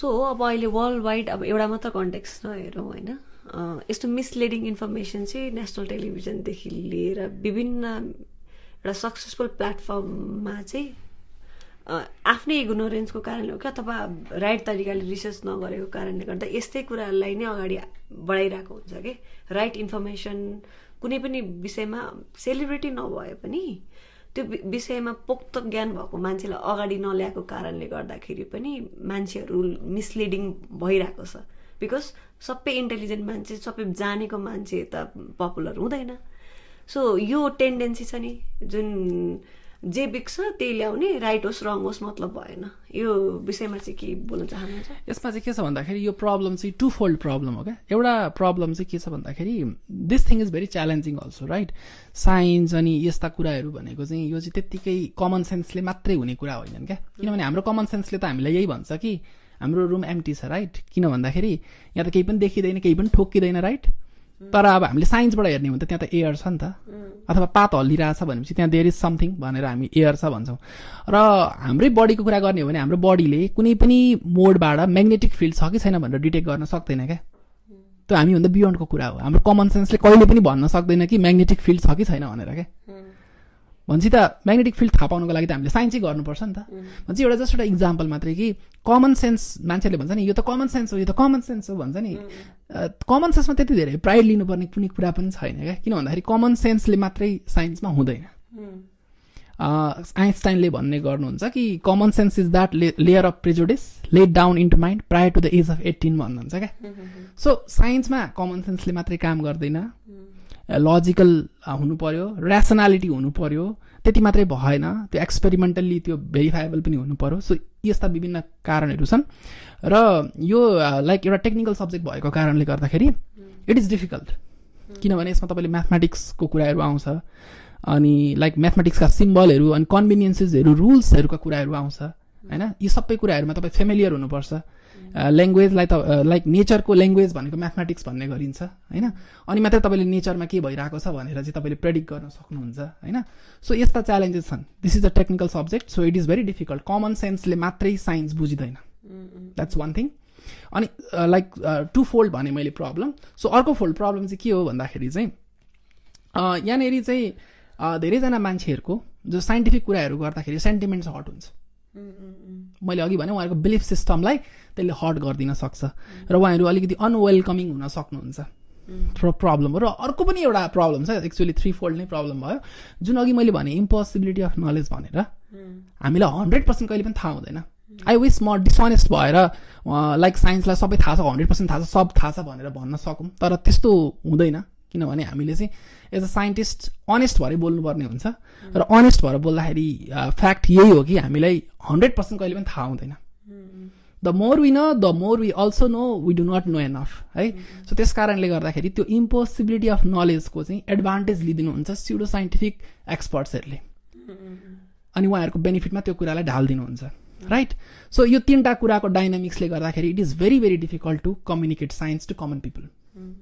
So अब अहिले world wide अब एउटा मात्र कन्टेक्स्ट नहेरौँ होइन। यस्तो मिसलिडिङ इन्फर्मेसन चाहिँ नेसनल टेलिभिजनदेखि लिएर विभिन्न एउटा सक्सेसफुल प्लेटफर्ममा चाहिँ आफ्नै इग्नोरेन्सको कारणले हो क्या? अथवा राइट तरिकाले रिसर्च नगरेको कारणले गर्दा यस्तै कुरालाई नै अगाडि बढाइरहेको हुन्छ कि? राइट इन्फर्मेसन कुनै पनि विषयमा सेलिब्रेटी नभए पनि त्यो विषयमा पोक्त ज्ञान भएको मान्छेलाई अगाडि नल्याएको कारणले गर्दाखेरि पनि मान्छेहरू मिसलिडिङ भइरहेको छ। बिकज सबै इन्टेलिजेन्ट मान्छे सबै जानेको मान्छे त पपुलर हुँदैन। सो यो टेन्डेन्सी छ नि जुन जे बिक्छ त्यही ल्याउने राइट होस् रङ होस् मतलब भएन। यो विषयमा चाहिँ के बोल्न चाहनुहुन्छ? यसमा चाहिँ के छ भन्दाखेरि यो प्रब्लम चाहिँ टु फोल्ड प्रब्लम हो क्या। एउटा प्रब्लम चाहिँ के छ भन्दाखेरि this thing is very challenging also right science अनि यस्ता कुराहरू भनेको चाहिँ यो चाहिँ त्यत्तिकै कमन सेन्सले मात्रै हुने कुरा होइनन् क्या। किनभने हाम्रो कमन सेन्सले त हामीलाई यही भन्छ कि हाम्रो रुम एम्टी छ राइट किन भन्दाखेरि यहाँ त केही पनि देखिँदैन केही पनि ठोक्किँदैन राइट तर अब हामीले साइन्सबाट हेर्ने हो भने त त्यहाँ त एयर छ नि त। अथवा पात हल्लिरहेछ भनेपछि त्यहाँ देयर इज समथिङ भनेर हामी एयर छ भन्छौँ। र हाम्रै बडीको कुरा गर्ने हो भने हाम्रो बडीले कुनै पनि मोडबाट म्याग्नेटिक फिल्ड छ कि छैन भनेर डिटेक्ट गर्न सक्दैन क्या। त्यो हामीभन्दा बियोन्डको कुरा हो। हाम्रो कमन सेन्सले कहिले पनि भन्न सक्दैन कि म्याग्नेटिक फिल्ड छ कि छैन भनेर क्या। भनेपछि त म्याग्नेटिक फिल्ड थाहा पाउनुको लागि त हामीले साइन्सै गर्नुपर्छ नि त। भनेपछि एउटा जस्ट एउटा इक्जाम्पल मात्रै कि कमन सेन्स मान्छेले भन्छ नि यो त कमन सेन्स हो यो त कमन सेन्स हो भन्छ नि। कमन सेन्समा त्यति धेरै। प्राइड लिनुपर्ने कुनै कुरा पनि छैन क्या। किन भन्दाखेरि कमन सेन्सले मात्रै साइन्समा हुँदैन। आइन्स्टाइनले भन्ने गर्नुहुन्छ कि common sense is that layer of prejudice let down into mind prior to the age of eighteen भन्नुहुन्छ क्या। सो साइन्समा कमन सेन्सले मात्रै काम गर्दैन। लजिकल हुनु पर्यो ऱ्यासनालिटी हुनु पर्यो त्यति मात्रै भएन त्यो एक्सपेरिमेन्टल्ली त्यो भेरिफाएबल पनि हुनु पर्यो सो यस्ता विभिन्न कारणहरू छन्। र यो लाइक एउटा टेक्निकल सब्जेक्ट भएको कारणले गर्दाखेरि इट इज डिफिकल्ट किनभने यसमा तपाईँले म्याथमेटिक्सको कुराहरू आउँछ अनि लाइक म्याथमेटिक्सका सिम्बलहरू अनि कन्भिनियन्सेसहरू रुल्सहरूका कुराहरू आउँछ। होइन? यी सबै कुराहरूमा तपाईँ फेमिलियर हुनुपर्छ। ल्याङ्ग्वेजलाई त लाइक नेचरको ल्याङ्ग्वेज भनेको म्याथमेटिक्स भन्ने गरिन्छ होइन? अनि मात्रै तपाईँले नेचरमा के भइरहेको छ भनेर चाहिँ तपाईँले प्रेडिक्ट गर्न सक्नुहुन्छ होइन? सो यस्ता च्यालेन्जेस छन्। This is a technical subject so it is very difficult common सेन्सले मात्रै साइन्स बुझिँदैन। द्याट्स वान थिङ अनि लाइक टु फोल्ड भने मैले प्रब्लम सो अर्को फोल्ड प्रब्लम चाहिँ के हो भन्दाखेरि चाहिँ यहाँनिर चाहिँ धेरैजना मान्छेहरूको जो साइन्टिफिक कुराहरू गर्दाखेरि सेन्टिमेन्ट्स हट हुन्छ। मैले अघि भने उहाँहरूको बिलिफ सिस्टमलाई त्यसले हट गरिदिन सक्छ। र उहाँहरू अलिकति अनवेलकमिङ हुन सक्नुहुन्छ। प्र प्रब्लम हो। र अर्को पनि एउटा प्रब्लम छ एक्चुअली थ्री फोल्ड नै प्रब्लम भयो। जुन अघि मैले भने इम्पोसिबिलिटी अफ नलेज भनेर। हामीलाई हन्ड्रेड पर्सेन्ट कहिले पनि थाहा हुँदैन। आई विस म डिसअनेस्ट भएर लाइक साइन्सलाई सबै थाहा छ हन्ड्रेड पर्सेन्ट थाहा छ सब थाहा छ भनेर भन्न सकौँ। तर त्यस्तो हुँदैन। किनभने हामीले चाहिँ एज अ साइन्टिस्ट अनेस्ट भएर बोल्नुपर्ने हुन्छ। र अनेस्ट भएर बोल्दाखेरि फ्याक्ट यही हो कि हामीलाई हन्ड्रेड पर्सेन्ट कहिले पनि थाहा हुँदैन। The more we know the more we also know we do not know enough है? सो त्यस कारणले गर्दाखेरि त्यो इम्पोसिबिलिटी अफ नलेजको चाहिँ एडभान्टेज लिइदिनुहुन्छ स्युडो साइन्टिफिक एक्सपर्ट्सहरूले अनि उहाँहरूको बेनिफिटमा त्यो कुरालाई ढालिदिनुहुन्छ राइट सो यो तिनवटा कुराको डाइनामिक्सले गर्दाखेरि it is very very difficult to communicate science to common people